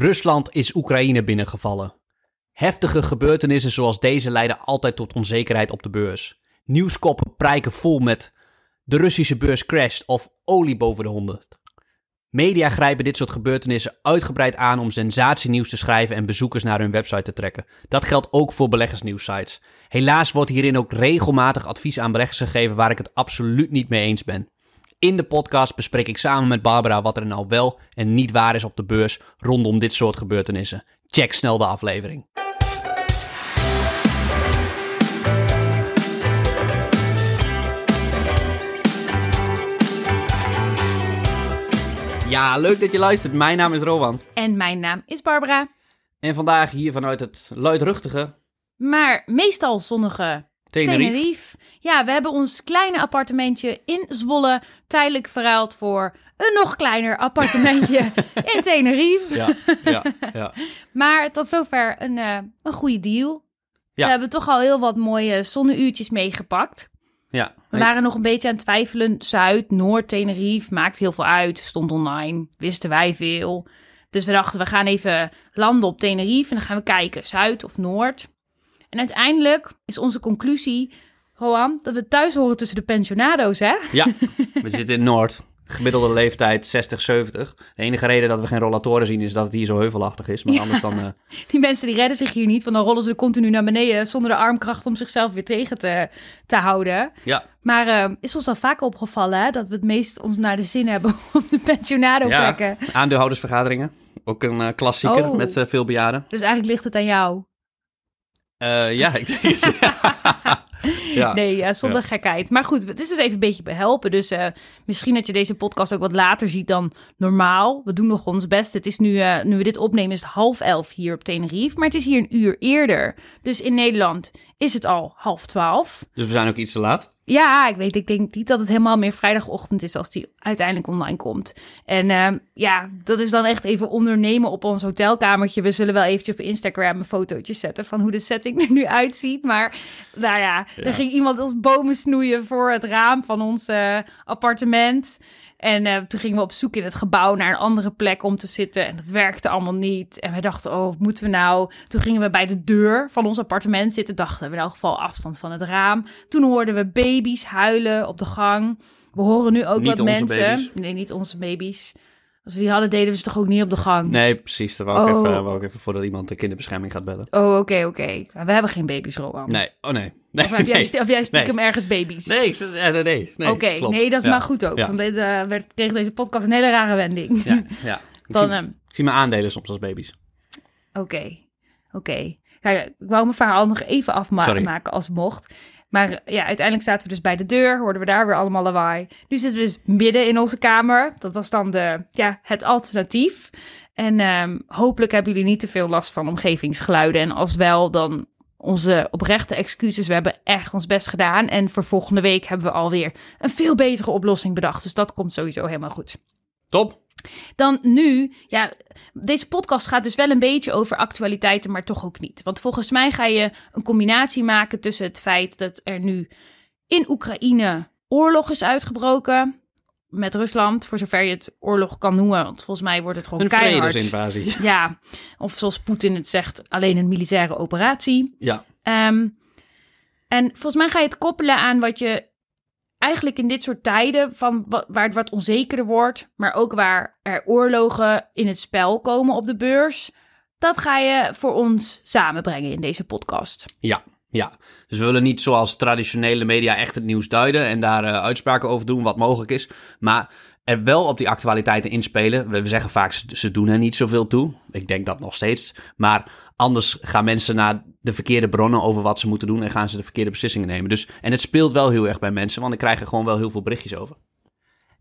Rusland is Oekraïne binnengevallen. Heftige gebeurtenissen zoals deze leiden altijd tot onzekerheid op de beurs. Nieuwskoppen prijken vol met de Russische beurs crasht of olie boven de 100. Media grijpen dit soort gebeurtenissen uitgebreid aan om sensatienieuws te schrijven en bezoekers naar hun website te trekken. Dat geldt ook voor beleggersnieuwsites. Helaas wordt hierin ook regelmatig advies aan beleggers gegeven waar ik het absoluut niet mee eens ben. In de podcast bespreek ik samen met Barbara wat er nou wel en niet waar is op de beurs rondom dit soort gebeurtenissen. Check snel de aflevering. Ja, leuk dat je luistert. Mijn naam is Rowan. En mijn naam is Barbara. En vandaag hier vanuit het luidruchtige Maar meestal zonnige Tenerife. Tenerife. Ja, we hebben ons kleine appartementje in Zwolle tijdelijk verruild voor een nog kleiner appartementje in Tenerife. Ja, ja, ja. Maar tot zover een, eh, een goede deal. Ja. We hebben toch al heel wat mooie zonneuurtjes meegepakt. ja. We waren nog een beetje aan het twijfelen. Zuid, Noord, Tenerife, maakt heel veel uit. Stond online, wisten wij veel. Dus we dachten, we gaan even landen op Tenerife en dan gaan we kijken, Zuid of Noord. En uiteindelijk is onze conclusie, Roan, dat we thuis horen tussen de pensionado's, hè? Ja, we zitten in Noord. Gemiddelde leeftijd 60, 70. De enige reden dat we geen rollatoren zien is dat het hier zo heuvelachtig is. Maar anders dan... eh, Die mensen die redden zich hier niet, want dan rollen ze continu naar beneden zonder de armkracht om zichzelf weer tegen te, te houden. ja, Maar eh, is ons al vaak opgevallen hè, dat we het meest ons naar de zin hebben op de pensionado ja. plekken. aandeelhoudersvergaderingen. Ook een eh, klassieker Oh. met veel bejaarden. Dus eigenlijk ligt het aan jou. Eh, ja, ik denk het. ja. Nee, ja, zonder gekheid. Maar goed, het is dus even een beetje behelpen. Dus eh, misschien dat je deze podcast ook wat later ziet dan normaal. We doen nog ons best. Het is nu, eh, nu we dit opnemen, is het half elf hier op Tenerife. Maar het is hier een uur eerder. Dus in Nederland is het al half twaalf. Dus we zijn ook iets te laat. Ja, ik weet, ik denk niet dat het helemaal meer vrijdagochtend is als die uiteindelijk online komt. En ehm, ja, dat is dan echt even ondernemen op ons hotelkamertje. We zullen wel eventjes op Instagram een fotootje zetten van hoe de setting er nu uitziet. Maar nou ja, Ja. er ging iemand ons bomen snoeien voor het raam van ons eh, appartement. En eh, toen gingen we op zoek in het gebouw naar een andere plek om te zitten. En dat werkte allemaal niet. En wij dachten, oh, wat moeten we nou? Toen gingen we bij de deur van ons appartement zitten. Dachten we in elk geval afstand van het raam. Toen hoorden we baby's huilen op de gang. We horen nu ook Niet wat mensen. baby's. Nee, niet onze baby's. Als we die hadden, deden we ze toch ook niet op de gang? Nee, precies. Dat wou ik, Oh. even, wou ik even voordat iemand de kinderbescherming gaat bellen. Oh, oké, oké. We hebben geen baby's, Rowan. Nee, oh nee. nee Of heb jij, nee. of jij stiekem ergens baby's? Nee, zeg- ja, nee, nee. nee Oké, nee, dat is Ja. maar goed ook. Ja. Want dit, eh, werd, kreeg deze podcast een hele rare wending. Ja, ja. Ik, Van, zie, ehm, ik zie mijn aandelen soms als baby's. Oké, oké. Kijk, ik wou mijn verhaal nog even afmaken als mocht. Maar eh, ja, uiteindelijk zaten we dus bij de deur, hoorden we daar weer allemaal lawaai. Nu zitten we dus midden in onze kamer. Dat was dan de, ja, het alternatief. En ehm, hopelijk hebben jullie niet te veel last van omgevingsgeluiden. En als wel, dan onze oprechte excuses. We hebben echt ons best gedaan. En voor volgende week hebben we alweer een veel betere oplossing bedacht. Dus dat komt sowieso helemaal goed. Top. Dan nu, ja, deze podcast gaat dus wel een beetje over actualiteiten, maar toch ook niet. Want volgens mij ga je een combinatie maken tussen het feit dat er nu in Oekraïne oorlog is uitgebroken met Rusland, voor zover je het oorlog kan noemen. Want volgens mij wordt het gewoon Een keihard. vredesinvasie. Ja, of zoals Poetin het zegt, alleen een militaire operatie. Ja, Ehm, en volgens mij ga je het koppelen aan wat je eigenlijk in dit soort tijden, van wa- waar het wat onzekerder wordt, maar ook waar er oorlogen in het spel komen op de beurs. Dat ga je voor ons samenbrengen in deze podcast. ja, ja. Dus we willen niet zoals traditionele media echt het nieuws duiden en daar eh, uitspraken over doen wat mogelijk is. Maar er wel op die actualiteiten inspelen. We zeggen vaak, ze doen er niet zoveel toe. Ik denk dat nog steeds. Maar anders gaan mensen naar de verkeerde bronnen over wat ze moeten doen en gaan ze de verkeerde beslissingen nemen. Dus, en het speelt wel heel erg bij mensen, want ik krijg er gewoon wel heel veel berichtjes over.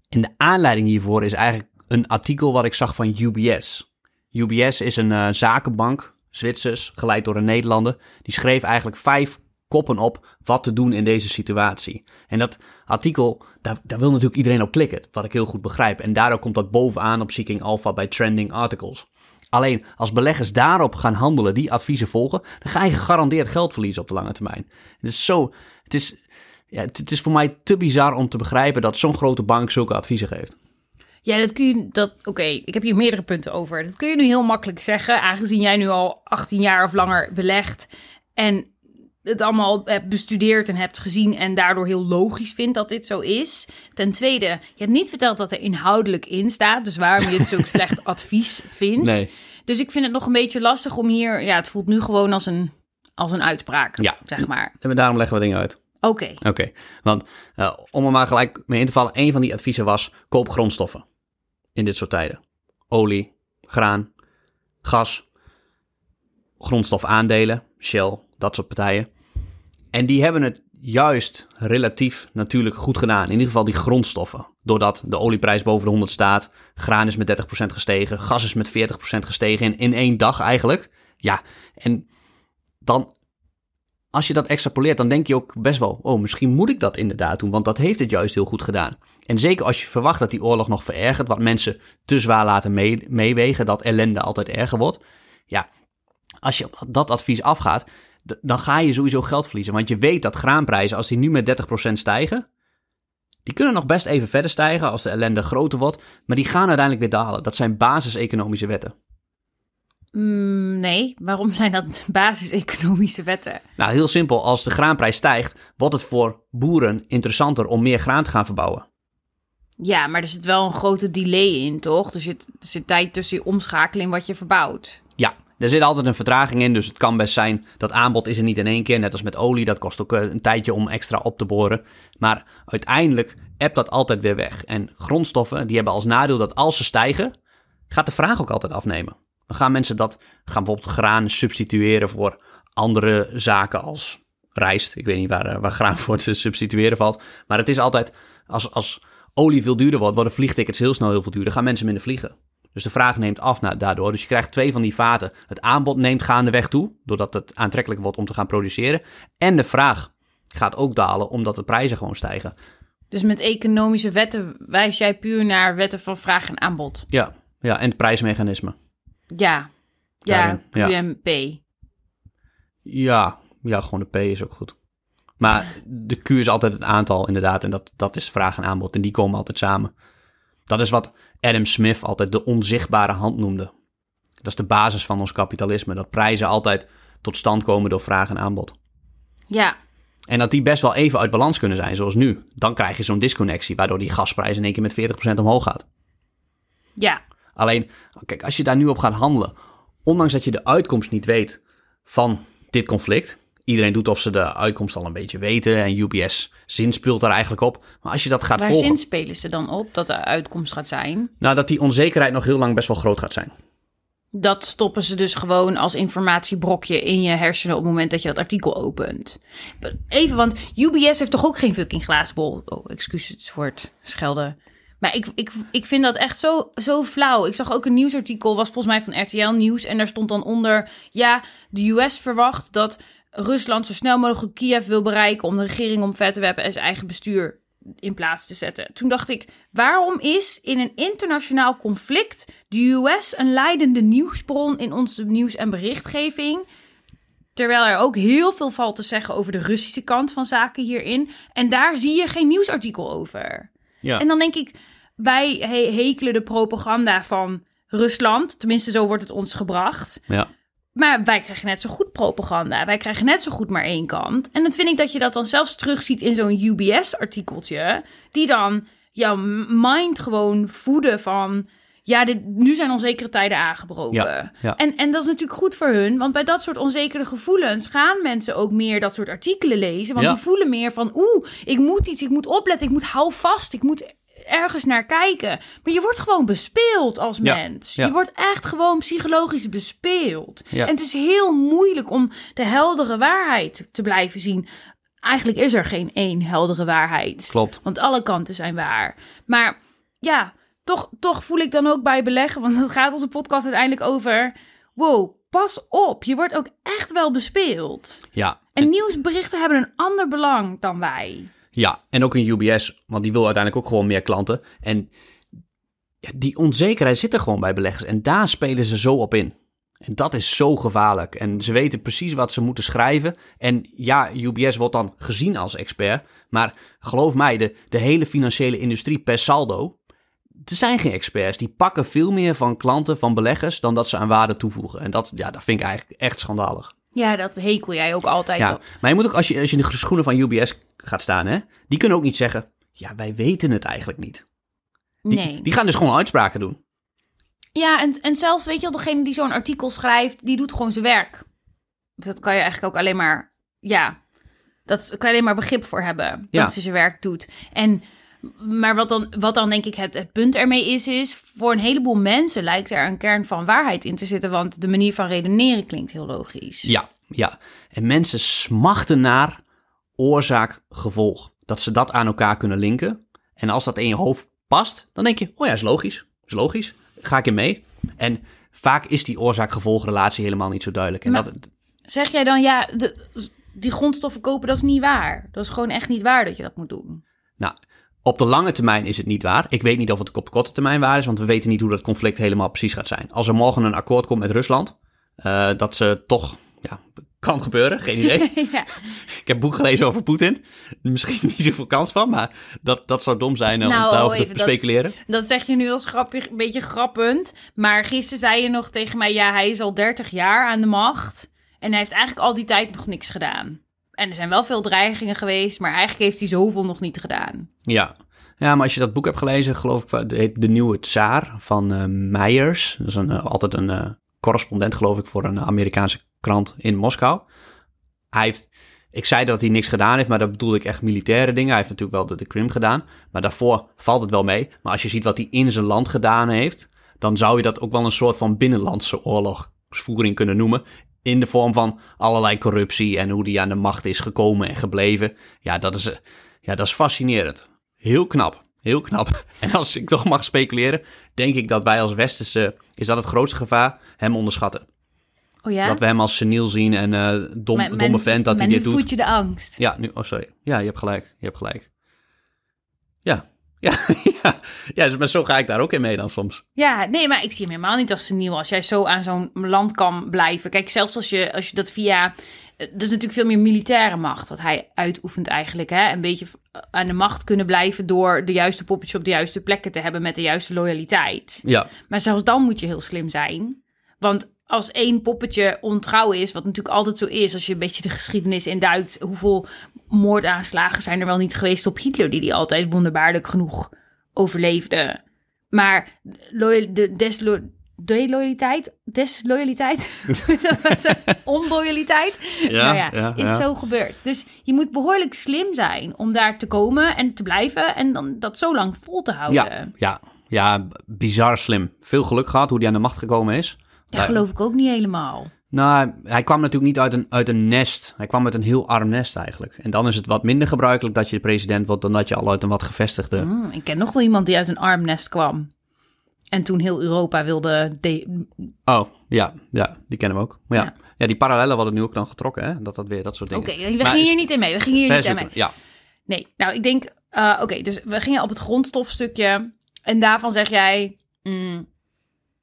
En de aanleiding hiervoor is eigenlijk een artikel wat ik zag van UBS. UBS is een eh, zakenbank, Zwitsers, geleid door een Nederlander. Die schreef eigenlijk vijf koppen op wat te doen in deze situatie. En dat artikel, daar, daar wil natuurlijk iedereen op klikken, wat ik heel goed begrijp. En daardoor komt dat bovenaan op Seeking Alpha bij trending articles. Alleen als beleggers daarop gaan handelen, die adviezen volgen, dan ga je gegarandeerd geld verliezen op de lange termijn. Het is zo, het is, ja, het, is voor mij te bizar om te begrijpen dat zo'n grote bank zulke adviezen geeft. Ja, dat kun je. Dat, Oké, ik heb hier meerdere punten over. Dat kun je nu heel makkelijk zeggen, aangezien jij nu al 18 jaar of langer belegt. En het allemaal hebt bestudeerd en hebt gezien en daardoor heel logisch vindt dat dit zo is. Ten tweede, je hebt niet verteld dat er inhoudelijk in staat, dus waarom je het zo'n slecht advies vindt. Nee. Dus ik vind het nog een beetje lastig om hier, ja, het voelt nu gewoon als een, als een uitspraak, Ja. zeg maar. En daarom leggen we dingen uit. Oké, Oké, want eh, om er maar gelijk mee in te vallen, een van die adviezen was koop grondstoffen in dit soort tijden. Olie, graan, gas, grondstofaandelen, Shell, dat soort partijen. En die hebben het juist relatief natuurlijk goed gedaan. In ieder geval die grondstoffen. Doordat de olieprijs boven de 100 staat, graan is met 30% gestegen, gas is met 40% gestegen in, in één dag eigenlijk. Ja, en dan als je dat extrapoleert, dan denk je ook best wel, oh, misschien moet ik dat inderdaad doen, want dat heeft het juist heel goed gedaan. En zeker als je verwacht dat die oorlog nog verergert, wat mensen te zwaar laten mee- meewegen, dat ellende altijd erger wordt. Ja, als je op dat advies afgaat, dan ga je sowieso geld verliezen. Want je weet dat graanprijzen, als die nu met 30% stijgen, die kunnen nog best even verder stijgen als de ellende groter wordt, maar die gaan uiteindelijk weer dalen. Dat zijn basis-economische wetten. Mm, nee, waarom zijn dat basis-economische wetten? Nou, heel simpel. Als de graanprijs stijgt, wordt het voor boeren interessanter om meer graan te gaan verbouwen. Ja, maar er zit wel een grote delay in, toch? Er zit, er zit tijd tussen je omschakeling wat je verbouwt. Er zit altijd een vertraging in, dus het kan best zijn dat aanbod is er niet in één keer. Net als met olie, dat kost ook eh, een tijdje om extra op te boren. Maar uiteindelijk hebt dat altijd weer weg. En grondstoffen, die hebben als nadeel dat als ze stijgen, gaat de vraag ook altijd afnemen. Dan gaan mensen dat, gaan bijvoorbeeld graan substitueren voor andere zaken als rijst. Ik weet niet waar, eh, waar graan voor te substitueren valt. Maar het is altijd, als, als olie veel duurder wordt, worden vliegtickets heel snel heel veel duurder. Gaan mensen minder vliegen. Dus de vraag neemt af daardoor. Dus je krijgt twee van die vaten. Het aanbod neemt gaandeweg toe, doordat het aantrekkelijker wordt om te gaan produceren. En de vraag gaat ook dalen, omdat de prijzen gewoon stijgen. Dus met economische wetten wijs jij puur naar wetten van vraag en aanbod. Ja, ja en het prijsmechanisme. Ja, ja, Daarin, ja. QMP. Ja, ja, gewoon de P is ook goed. Maar de Q is altijd het aantal, inderdaad. En dat, dat is vraag en aanbod. En die komen altijd samen. Dat is wat Adam Smith altijd de onzichtbare hand noemde. Dat is de basis van ons kapitalisme. Dat prijzen altijd tot stand komen door vraag en aanbod. Ja, En dat die best wel even uit balans kunnen zijn, zoals nu. Dan krijg je zo'n disconnectie, waardoor die gasprijs in één keer met 40% omhoog gaat. ja, Alleen, kijk, als je daar nu op gaat handelen, ondanks dat je de uitkomst niet weet van dit conflict. Iedereen doet of ze de uitkomst al een beetje weten en UBS zinspeelt daar eigenlijk op. Maar als je dat gaat waar volgen, zinspelen ze dan op dat de uitkomst gaat zijn? nou dat die onzekerheid nog heel lang best wel groot gaat zijn. Dat stoppen ze dus gewoon als informatiebrokje in je hersenen op het moment dat je dat artikel opent. Even, want UBS heeft toch ook geen fucking glazen bol? Oh, excuses voor het schelden. Maar ik, ik, ik vind dat echt zo, zo flauw. Ik zag ook een nieuwsartikel, was volgens mij van RTL Nieuws. En daar stond dan onder, ja, de US verwacht dat Rusland zo snel mogelijk Kiev wil bereiken... om de regering omver te werpen en zijn eigen bestuur in plaats te zetten. Toen dacht ik, waarom is in een internationaal conflict de US een leidende nieuwsbron in onze nieuws- en berichtgeving? Terwijl er ook heel veel valt te zeggen over de Russische kant van zaken hierin. En daar zie je geen nieuwsartikel over. Ja, En dan denk ik, wij he- hekelen de propaganda van Rusland. Tenminste, zo wordt het ons gebracht. ja. Maar wij krijgen net zo goed propaganda. Wij krijgen net zo goed maar één kant. En dan vind ik dat je dat dan zelfs terugziet in zo'n UBS-artikeltje. Die dan jouw mind gewoon voeden van... Ja, dit, nu zijn onzekere tijden aangebroken. Ja, ja. En, en dat is natuurlijk goed voor hun. Want bij dat soort onzekere gevoelens gaan mensen ook meer dat soort artikelen lezen. Want Ja. die voelen meer van... Oeh, ik moet iets, ik moet opletten, ik moet hou vast, ik moet ergens naar kijken. Maar je wordt gewoon bespeeld als mens. ja. Je wordt echt gewoon psychologisch bespeeld. Ja. En het is heel moeilijk om de heldere waarheid te blijven zien. Eigenlijk is er geen één heldere waarheid. Klopt. Want alle kanten zijn waar. Maar ja, toch, toch voel ik dan ook bij beleggen, want het gaat onze podcast uiteindelijk over. Wow, pas op, je wordt ook echt wel bespeeld. Ja. En nieuwsberichten hebben een ander belang dan wij. Ja, en ook een UBS, want die wil uiteindelijk ook gewoon meer klanten. En die onzekerheid zit er gewoon bij beleggers en daar spelen ze zo op in. En dat is zo gevaarlijk. En ze weten precies wat ze moeten schrijven. En ja, UBS wordt dan gezien als expert. Maar geloof mij, de, de hele financiële industrie per saldo, er zijn geen experts. Die pakken veel meer van klanten, van beleggers, dan dat ze aan waarde toevoegen. En dat, ja, dat vind ik eigenlijk echt schandalig. Ja, dat hekel jij ook altijd Ja, op. maar je moet ook, als je, als je in de schoenen van UBS gaat staan, hè, die kunnen ook niet zeggen, ja, wij weten het eigenlijk niet. Die, Nee. die gaan dus gewoon uitspraken doen. Ja, en, en zelfs, weet je wel, degene die zo'n artikel schrijft, die doet gewoon zijn werk. Dus dat kan je eigenlijk ook alleen maar, ja, dat kan je alleen maar begrip voor hebben. Ja. Dat ze zijn werk doet. En, maar wat dan, wat dan denk ik het, het punt ermee is, is voor een heleboel mensen lijkt er een kern van waarheid in te zitten. Want de manier van redeneren klinkt heel logisch. Ja, ja. En mensen smachten naar oorzaak-gevolg. Dat ze dat aan elkaar kunnen linken. En als dat in je hoofd past, dan denk je, oh ja, is logisch. Is logisch. Ga ik in mee. En vaak is die oorzaak-gevolg-relatie helemaal niet zo duidelijk. En Maar- dat, Zeg jij dan, ja, de, die grondstoffen kopen, dat is niet waar. Dat is gewoon echt niet waar dat je dat moet doen. nou, op de lange termijn is het niet waar. Ik weet niet of het op de korte termijn waar is, want we weten niet hoe dat conflict helemaal precies gaat zijn. Als er morgen een akkoord komt met Rusland, eh, dat ze toch, ja, kan gebeuren, geen idee. ja. Ik heb boek gelezen over Poetin. Misschien niet zoveel kans van, maar dat, dat zou dom zijn eh, Nou, om daarover even, te dat- speculeren. Dat zeg je nu als grappig, een beetje grappend. Maar gisteren zei je nog tegen mij: ja, hij is al 30 jaar aan de macht. En hij heeft eigenlijk al die tijd nog niks gedaan. En er zijn wel veel dreigingen geweest, maar eigenlijk heeft hij zoveel nog niet gedaan. Ja. ja, maar als je dat boek hebt gelezen, geloof ik, het heet De Nieuwe Tsaar van eh Meijers. Dat is een, eh, altijd een eh, correspondent, geloof ik, voor een Amerikaanse krant in Moskou. Hij heeft, ik zei dat hij niks gedaan heeft, maar dat bedoelde ik echt militaire dingen. Hij heeft natuurlijk wel de, de Krim gedaan, maar daarvoor valt het wel mee. Maar als je ziet wat hij in zijn land gedaan heeft, dan zou je dat ook wel een soort van binnenlandse oorlogsvoering kunnen noemen. In de vorm van allerlei corruptie en hoe die aan de macht is gekomen en gebleven. Ja, dat is, ja, dat is fascinerend. Heel knap. Heel knap. En als ik toch mag speculeren, denk ik dat wij als Westerse, is dat het grootste gevaar, hem onderschatten. Oh ja? Dat we hem als seniel zien en eh dom, domme vent dat hij nu dit doet. voed je de angst. Ja, nu, oh sorry. Ja, je hebt gelijk. Je hebt gelijk. Ja. Ja, ja. ja dus, maar zo ga ik daar ook in mee dan soms. Ja, nee, maar ik zie hem helemaal niet als seniel als jij zo aan zo'n land kan blijven. Kijk, zelfs als je, als je dat via... eh, Dat is natuurlijk veel meer militaire macht wat hij uitoefent eigenlijk. Hè? Een beetje aan de macht kunnen blijven door de juiste poppetjes op de juiste plekken te hebben met de juiste loyaliteit. Ja, Maar zelfs dan moet je heel slim zijn. Want als één poppetje ontrouw is, wat natuurlijk altijd zo is, als je een beetje de geschiedenis induikt, hoeveel moordaanslagen zijn er wel niet geweest op Hitler, die die altijd wonderbaarlijk genoeg overleefde. Maar de deslo, deloyaliteit, desloyaliteit, onloyaliteit, ja, nou ja, ja, is zo gebeurd. Dus je moet behoorlijk slim zijn om daar te komen en te blijven en dan dat zo lang vol te houden. Ja, ja, ja, bizar slim. Veel geluk gehad hoe hij aan de macht gekomen is. Dat geloof ik ook niet helemaal. Nou, hij kwam natuurlijk niet uit een, uit een nest. Hij kwam uit een heel arm nest eigenlijk. En dan is het wat minder gebruikelijk dat je de president wordt dan dat je al uit een wat gevestigde. Hmm, ik ken nog wel iemand die uit een armnest kwam. En toen heel Europa wilde... de- Oh, ja, ja, die kennen we ook. Ja, Ja. ja. die parallellen worden nu ook dan getrokken, hè? Dat dat weer dat soort Oké, dingen. we Maar gingen is- hier niet in mee. We gingen hier niet in mee. Ja, Nee, nou ik denk... eh, Oké, dus we gingen op het grondstofstukje. En daarvan zeg jij... mm,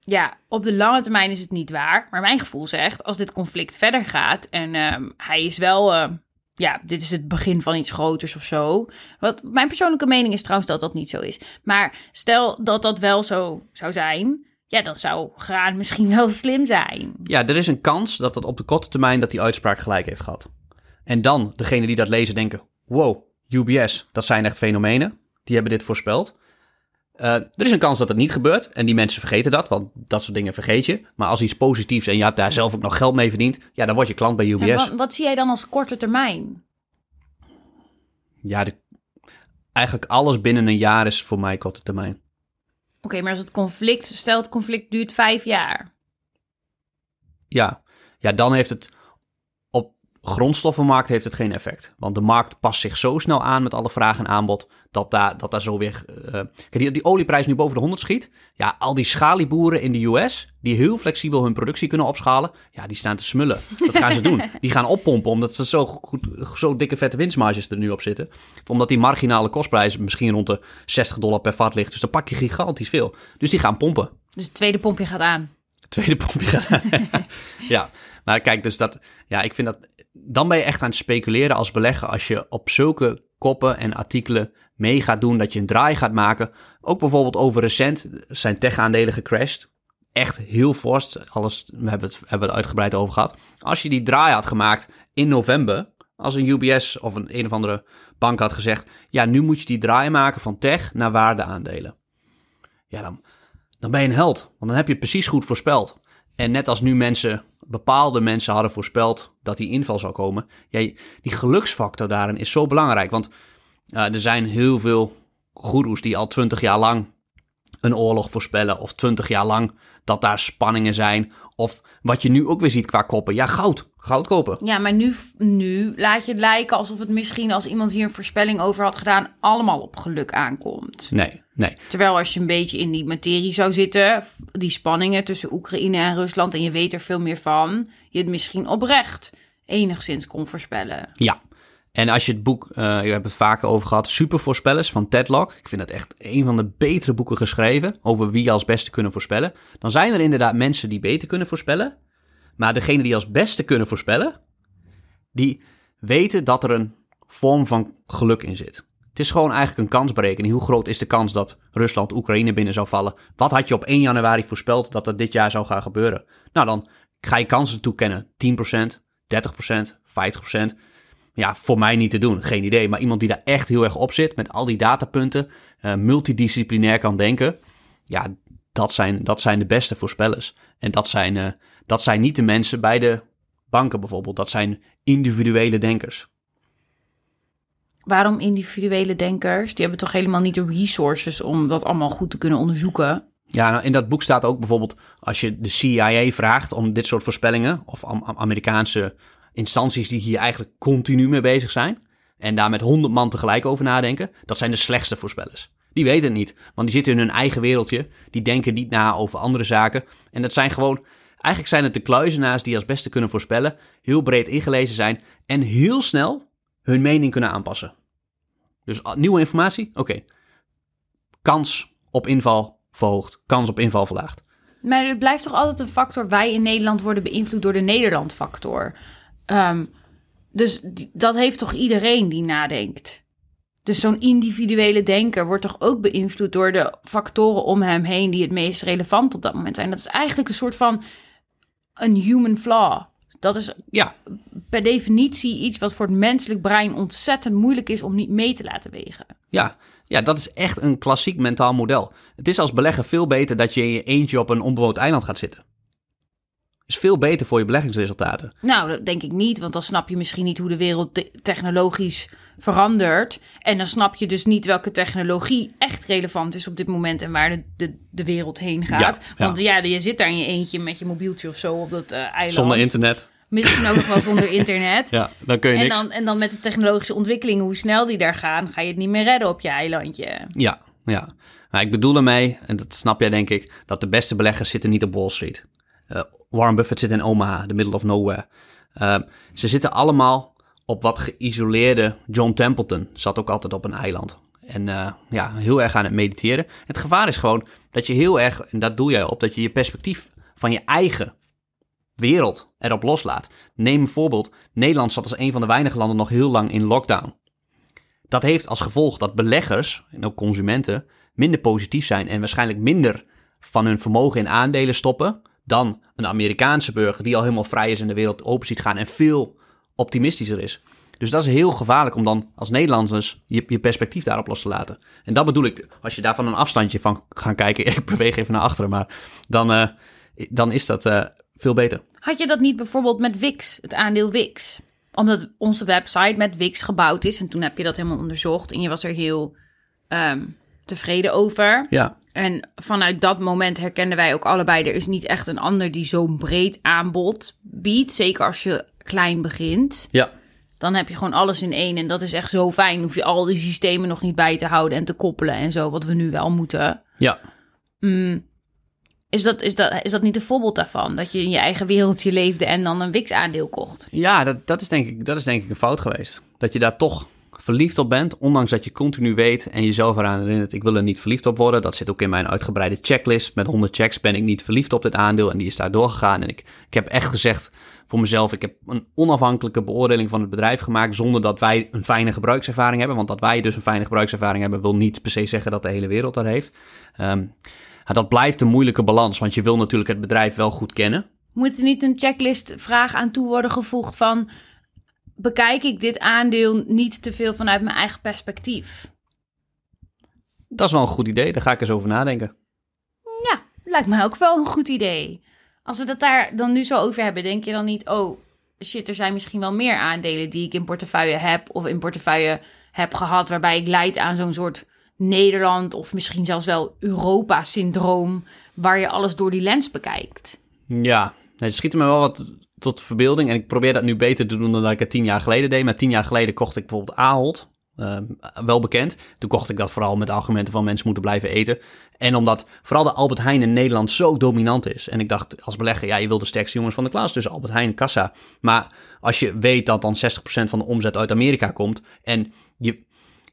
ja, op de lange termijn is het niet waar. Maar mijn gevoel zegt, als dit conflict verder gaat... en ehm, hij is wel... eh, ja, dit is het begin van iets groters of zo. Wat mijn persoonlijke mening is trouwens dat dat niet zo is. Maar stel dat dat wel zo zou zijn... Ja, dan zou graan misschien wel slim zijn. ja, er is een kans dat het op de korte termijn dat die uitspraak gelijk heeft gehad. En dan, degene die dat lezen denken, wow, UBS, dat zijn echt fenomenen. Die hebben dit voorspeld. Eh, er is een kans dat het niet gebeurt. En die mensen vergeten dat, want dat soort dingen vergeet je. Maar als iets positiefs en je hebt daar zelf ook nog geld mee verdiend... ja, dan word je klant bij UBS. Wat, wat zie jij dan als korte termijn? Ja, de- eigenlijk alles binnen een jaar is voor mij korte termijn. Oké, maar als het conflict, stel het conflict duurt vijf jaar. Ja. ja, dan heeft het grondstoffenmarkt heeft het geen effect. Want de markt past zich zo snel aan met alle vraag en aanbod... dat daar, dat daar zo weer... eh, kijk, die, die olieprijs nu boven de 100 schiet... ja, al die schalieboeren in de US... die heel flexibel hun productie kunnen opschalen... ja, die staan te smullen. Dat gaan ze doen. Die gaan oppompen omdat ze zo, goed, zo dikke vette winstmarges er nu op zitten. Omdat die marginale kostprijs misschien rond de 60 dollar per vat ligt. Dus dan pak je gigantisch veel. Dus die gaan pompen. Dus het tweede pompje gaat aan. Tweede pompje gaan. ja, maar kijk, dus dat, ja, ik vind dat, dan ben je echt aan het speculeren als belegger als je op zulke koppen en artikelen mee gaat doen, dat je een draai gaat maken. Ook bijvoorbeeld over recent zijn tech-aandelen gecrashed. Echt heel fors. Alles, we hebben het, hebben het uitgebreid over gehad. Als je die draai had gemaakt in november, als een UBS of een een of andere bank had gezegd: ja, nu moet je die draai maken van tech naar waardeaandelen. Ja, dan, dan ben je een held, want dan heb je precies goed voorspeld. En net als nu mensen, bepaalde mensen hadden voorspeld dat die inval zou komen, ja, die geluksfactor daarin is zo belangrijk. Want uh, er zijn heel veel goeroes die al twintig jaar lang een oorlog voorspellen, of twintig jaar lang dat daar spanningen zijn. Of wat je nu ook weer ziet qua koppen. Ja, goud. Goud kopen. Ja, maar nu, nu laat je het lijken alsof het misschien als iemand hier een voorspelling over had gedaan, allemaal op geluk aankomt. Nee, nee. Terwijl als je een beetje in die materie zou zitten, die spanningen tussen Oekraïne en Rusland, en je weet er veel meer van, je het misschien oprecht enigszins kon voorspellen. Ja, en als je het boek, uh, je hebt het vaker over gehad, Supervoorspellers van Ted Lok. Ik vind dat echt een van de betere boeken geschreven over wie als beste kunnen voorspellen. Dan zijn er inderdaad mensen die beter kunnen voorspellen. Maar degene die als beste kunnen voorspellen, die weten dat er een vorm van geluk in zit. Het is gewoon eigenlijk een kansberekening. Hoe groot is de kans dat Rusland Oekraïne binnen zou vallen? Wat had je op 1 januari voorspeld dat er dit jaar zou gaan gebeuren? Nou, dan ga je kansen toekennen. 10%, 30%, 50% ja, voor mij niet te doen. Geen idee. Maar iemand die daar echt heel erg op zit met al die datapunten, uh, multidisciplinair kan denken. Ja, dat zijn, dat zijn de beste voorspellers. En dat zijn, uh, dat zijn niet de mensen bij de banken bijvoorbeeld. Dat zijn individuele denkers. Waarom individuele denkers? Die hebben toch helemaal niet de resources om dat allemaal goed te kunnen onderzoeken? Ja, nou, in dat boek staat ook bijvoorbeeld als je de CIA vraagt om dit soort voorspellingen, of Amerikaanse instanties die hier eigenlijk continu mee bezig zijn. En daar met honderd man tegelijk over nadenken. Dat zijn de slechtste voorspellers. Die weten het niet, want die zitten in hun eigen wereldje. Die denken niet na over andere zaken. En dat zijn gewoon, eigenlijk zijn het de kluizenaars die als beste kunnen voorspellen. Heel breed ingelezen zijn en heel snel hun mening kunnen aanpassen. Dus ah, nieuwe informatie, oké. Kans op inval verhoogd, kans op inval verlaagd. Maar het blijft toch altijd een factor. Wij in Nederland worden beïnvloed door de Nederland-factor. Ehm, dus dat heeft toch iedereen die nadenkt. Dus zo'n individuele denker wordt toch ook beïnvloed door de factoren om hem heen die het meest relevant op dat moment zijn. Dat is eigenlijk een soort van een human flaw. Dat is ja. per definitie iets wat voor het menselijk brein ontzettend moeilijk is om niet mee te laten wegen. Ja, ja, dat is echt een klassiek mentaal model. Het is als belegger veel beter dat je in je eentje op een onbewoond eiland gaat zitten is veel beter voor je beleggingsresultaten. Nou, dat denk ik niet, want dan snap je misschien niet hoe de wereld technologisch verandert. En dan snap je dus niet welke technologie echt relevant is op dit moment en waar de, de, de wereld heen gaat. Want ja, je zit daar in je eentje met je mobieltje of zo op dat uh, eiland. Zonder internet. Misschien ook wel zonder internet. Ja, dan kun je en niks. Dan, en dan met de technologische ontwikkelingen, hoe snel die daar gaan, ga je het niet meer redden op je eilandje. Ja, ja. Maar ik bedoel ermee, en dat snap jij denk ik, dat de beste beleggers zitten niet op Wall Street. Uh, Warren Buffett zit in Omaha, the middle of nowhere. Uh, ze zitten allemaal op wat geïsoleerde. John Templeton zat ook altijd op een eiland. En uh, ja, heel erg aan het mediteren. Het gevaar is gewoon dat je heel erg, en dat doe jij op, dat je je perspectief van je eigen wereld erop loslaat. Neem een voorbeeld. Nederland zat als een van de weinige landen nog heel lang in lockdown. Dat heeft als gevolg dat beleggers en ook consumenten minder positief zijn en waarschijnlijk minder van hun vermogen in aandelen stoppen dan een Amerikaanse burger die al helemaal vrij is en de wereld open ziet gaan en veel optimistischer is. Dus dat is heel gevaarlijk om dan als Nederlanders je, je perspectief daarop los te laten. En dat bedoel ik, als je daar van een afstandje van gaan kijken, ik beweeg even naar achteren, maar dan, uh, dan is dat uh, veel beter. Had je dat niet bijvoorbeeld met Wix, het aandeel Wix? Omdat onze website met Wix gebouwd is en toen heb je dat helemaal onderzocht en je was er heel um, tevreden over. Ja. En vanuit dat moment herkenden wij ook allebei, er is niet echt een ander die zo'n breed aanbod biedt. Zeker als je klein begint. Ja. Dan heb je gewoon alles in één. En dat is echt zo fijn. Hoef je al die systemen nog niet bij te houden en te koppelen en zo, wat we nu wel moeten. Ja. Mm. Is dat, is, dat, is dat niet een voorbeeld daarvan? Dat je in je eigen wereldje leefde en dan een Wix-aandeel kocht? Ja, dat, dat, is denk ik, dat is denk ik een fout geweest. Dat je daar toch verliefd op bent, ondanks dat je continu weet en jezelf eraan herinnert, ik wil er niet verliefd op worden. Dat zit ook in mijn uitgebreide checklist. Met 100 checks ben ik niet verliefd op dit aandeel en die is daar doorgegaan. En ik, ik heb echt gezegd voor mezelf, ik heb een onafhankelijke beoordeling van het bedrijf gemaakt zonder dat wij een fijne gebruikservaring hebben. Want dat wij dus een fijne gebruikservaring hebben, wil niet per se zeggen dat de hele wereld dat heeft. Um, dat blijft een moeilijke balans, want je wil natuurlijk het bedrijf wel goed kennen. Moet er niet een checklist-vraag aan toe worden gevoegd van... bekijk ik dit aandeel niet te veel vanuit mijn eigen perspectief? Dat is wel een goed idee, daar ga ik eens over nadenken. Ja, lijkt me ook wel een goed idee. Als we dat daar dan nu zo over hebben, denk je dan niet... oh, shit, er zijn misschien wel meer aandelen die ik in portefeuille heb... of in portefeuille heb gehad waarbij ik leid aan zo'n soort Nederland... of misschien zelfs wel Europa-syndroom... waar je alles door die lens bekijkt. Ja, het schiet me wel wat tot verbeelding. En ik probeer dat nu beter te doen dan dat ik het tien jaar geleden deed. Maar tien jaar geleden kocht ik bijvoorbeeld Ahold. Uh, wel bekend. Toen kocht ik dat vooral met argumenten van mensen moeten blijven eten. En omdat vooral de Albert Heijn in Nederland zo dominant is. En ik dacht als belegger, ja, je wil de sterkste jongens van de klas. Dus Albert Heijn, kassa. Maar als je weet dat dan 60% van de omzet uit Amerika komt. En je,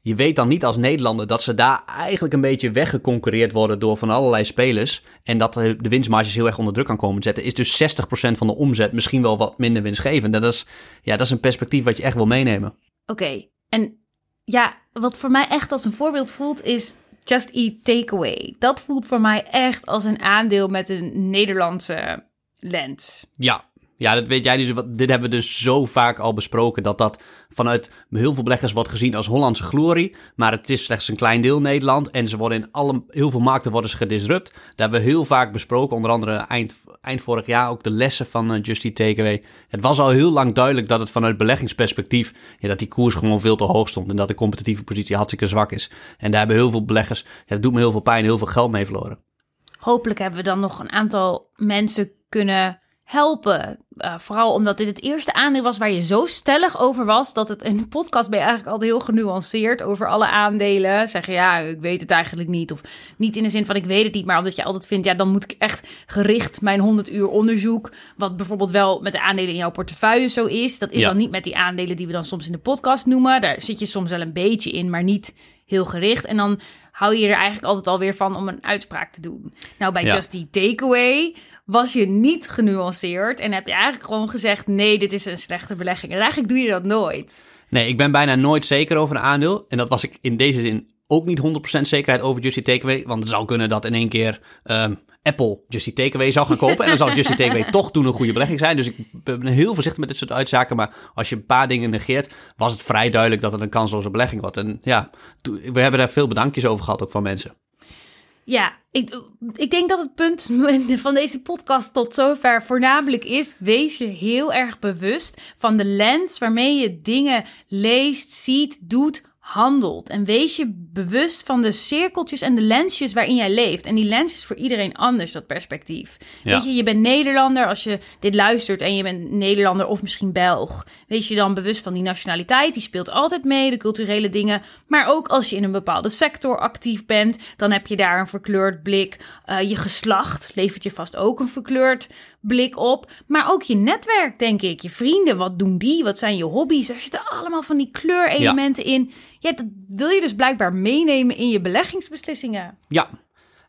je weet dan niet als Nederlander dat ze daar eigenlijk een beetje weggeconcureerd worden door van allerlei spelers. En dat de winstmarges heel erg onder druk kan komen zetten. Is dus 60% van de omzet misschien wel wat minder winstgevend. Dat is, ja, dat is een perspectief wat je echt wil meenemen. Oké, en ja, wat voor mij echt als een voorbeeld voelt is Just Eat Takeaway. Dat voelt voor mij echt als een aandeel met een Nederlandse lens. Ja, ja, dat weet jij dus. Dit hebben we dus zo vaak al besproken. Dat dat vanuit heel veel beleggers wordt gezien als Hollandse glorie. Maar het is slechts een klein deel Nederland. En ze worden in alle, heel veel markten worden ze gedisrupt. Daar hebben we heel vaak besproken. Onder andere eind, eind vorig jaar ook de lessen van uh, Just Eat Takeaway. Het was al heel lang duidelijk dat het vanuit beleggingsperspectief. Ja, dat die koers gewoon veel te hoog stond. En dat de competitieve positie hartstikke zwak is. En daar hebben heel veel beleggers. Ja, dat doet me heel veel pijn. Heel veel geld mee verloren. Hopelijk hebben we dan nog een aantal mensen kunnen helpen. Uh, vooral omdat dit het eerste aandeel was waar je zo stellig over was. Dat het in de podcast ben je eigenlijk altijd heel genuanceerd over alle aandelen. Zeggen ja, ik weet het eigenlijk niet. Of niet in de zin van ik weet het niet. Maar omdat je altijd vindt, ja, dan moet ik echt gericht mijn 100 uur onderzoek. Wat bijvoorbeeld wel met de aandelen in jouw portefeuille zo is. Dat is dan niet met die aandelen die we dan soms in de podcast noemen. Daar zit je soms wel een beetje in, maar niet heel gericht. En dan hou je er eigenlijk altijd alweer van om een uitspraak te doen. Nou, bij ja. Just die Takeaway was je niet genuanceerd en heb je eigenlijk gewoon gezegd: nee, dit is een slechte belegging. En eigenlijk doe je dat nooit. Nee, ik ben bijna nooit zeker over een aandeel. En dat was ik in deze zin ook niet 100% zekerheid over Justy Takeaway. Want het zou kunnen dat in één keer um, Apple Justy Takeaway zou gaan kopen. en dan zou Justy Takeaway toch toen een goede belegging zijn. Dus ik ben heel voorzichtig met dit soort uitzaken. Maar als je een paar dingen negeert, was het vrij duidelijk dat het een kansloze belegging wordt. En ja, we hebben daar veel bedankjes over gehad ook van mensen. Ja, ik, ik denk dat het punt van deze podcast tot zover voornamelijk is: wees je heel erg bewust van de lens waarmee je dingen leest, ziet, doet, handelt. En wees je bewust van de cirkeltjes en de lensjes waarin jij leeft. En die lens is voor iedereen anders, dat perspectief. Weet je, je bent Nederlander als je dit luistert en je bent Nederlander of misschien Belg. Wees je dan bewust van die nationaliteit, die speelt altijd mee, de culturele dingen. Maar ook als je in een bepaalde sector actief bent, dan heb je daar een verkleurd blik. Uh, je geslacht levert je vast ook een verkleurd blik op. Maar ook je netwerk, denk ik. Je vrienden, wat doen die? Wat zijn je hobby's? Er zitten allemaal van die kleurelementen in. Ja, dat wil je dus blijkbaar meenemen in je beleggingsbeslissingen. Ja,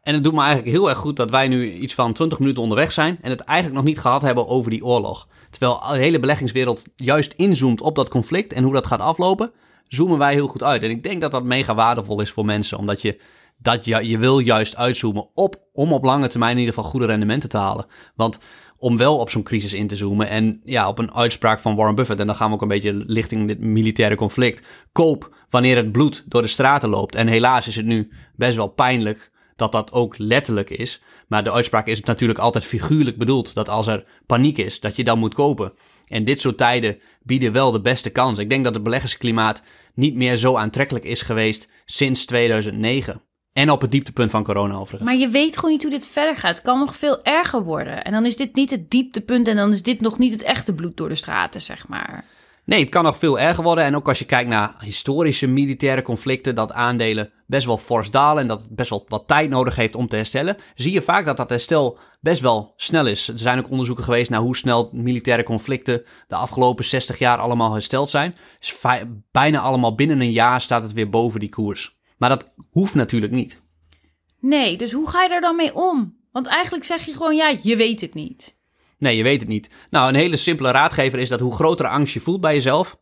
en het doet me eigenlijk heel erg goed dat wij nu iets van 20 minuten onderweg zijn en het eigenlijk nog niet gehad hebben over die oorlog. Terwijl de hele beleggingswereld juist inzoomt op dat conflict en hoe dat gaat aflopen, zoomen wij heel goed uit. En ik denk dat dat mega waardevol is voor mensen, omdat je dat je, je wil juist uitzoomen op, om op lange termijn in ieder geval goede rendementen te halen. Want om wel op zo'n crisis in te zoomen. En ja, op een uitspraak van Warren Buffett, en dan gaan we ook een beetje lichting dit militaire conflict. Koop wanneer het bloed door de straten loopt. En helaas is het nu best wel pijnlijk dat dat ook letterlijk is. Maar de uitspraak is natuurlijk altijd figuurlijk bedoeld. Dat als er paniek is, dat je dan moet kopen. En dit soort tijden bieden wel de beste kans. Ik denk dat het beleggersklimaat niet meer zo aantrekkelijk is geweest sinds 2009. En op het dieptepunt van corona overigens. Maar je weet gewoon niet hoe dit verder gaat. Het kan nog veel erger worden. En dan is dit niet het dieptepunt en dan is dit nog niet het echte bloed door de straten, zeg maar. Nee, het kan nog veel erger worden. En ook als je kijkt naar historische militaire conflicten, dat aandelen best wel fors dalen en dat het best wel wat tijd nodig heeft om te herstellen, zie je vaak dat dat herstel best wel snel is. Er zijn ook onderzoeken geweest naar hoe snel militaire conflicten de afgelopen 60 jaar allemaal hersteld zijn. Dus bijna allemaal binnen een jaar staat het weer boven die koers. Maar dat hoeft natuurlijk niet. Nee, dus hoe ga je daar dan mee om? Want eigenlijk zeg je gewoon, ja, je weet het niet. Nee, je weet het niet. Nou, een hele simpele raadgever is dat hoe grotere angst je voelt bij jezelf,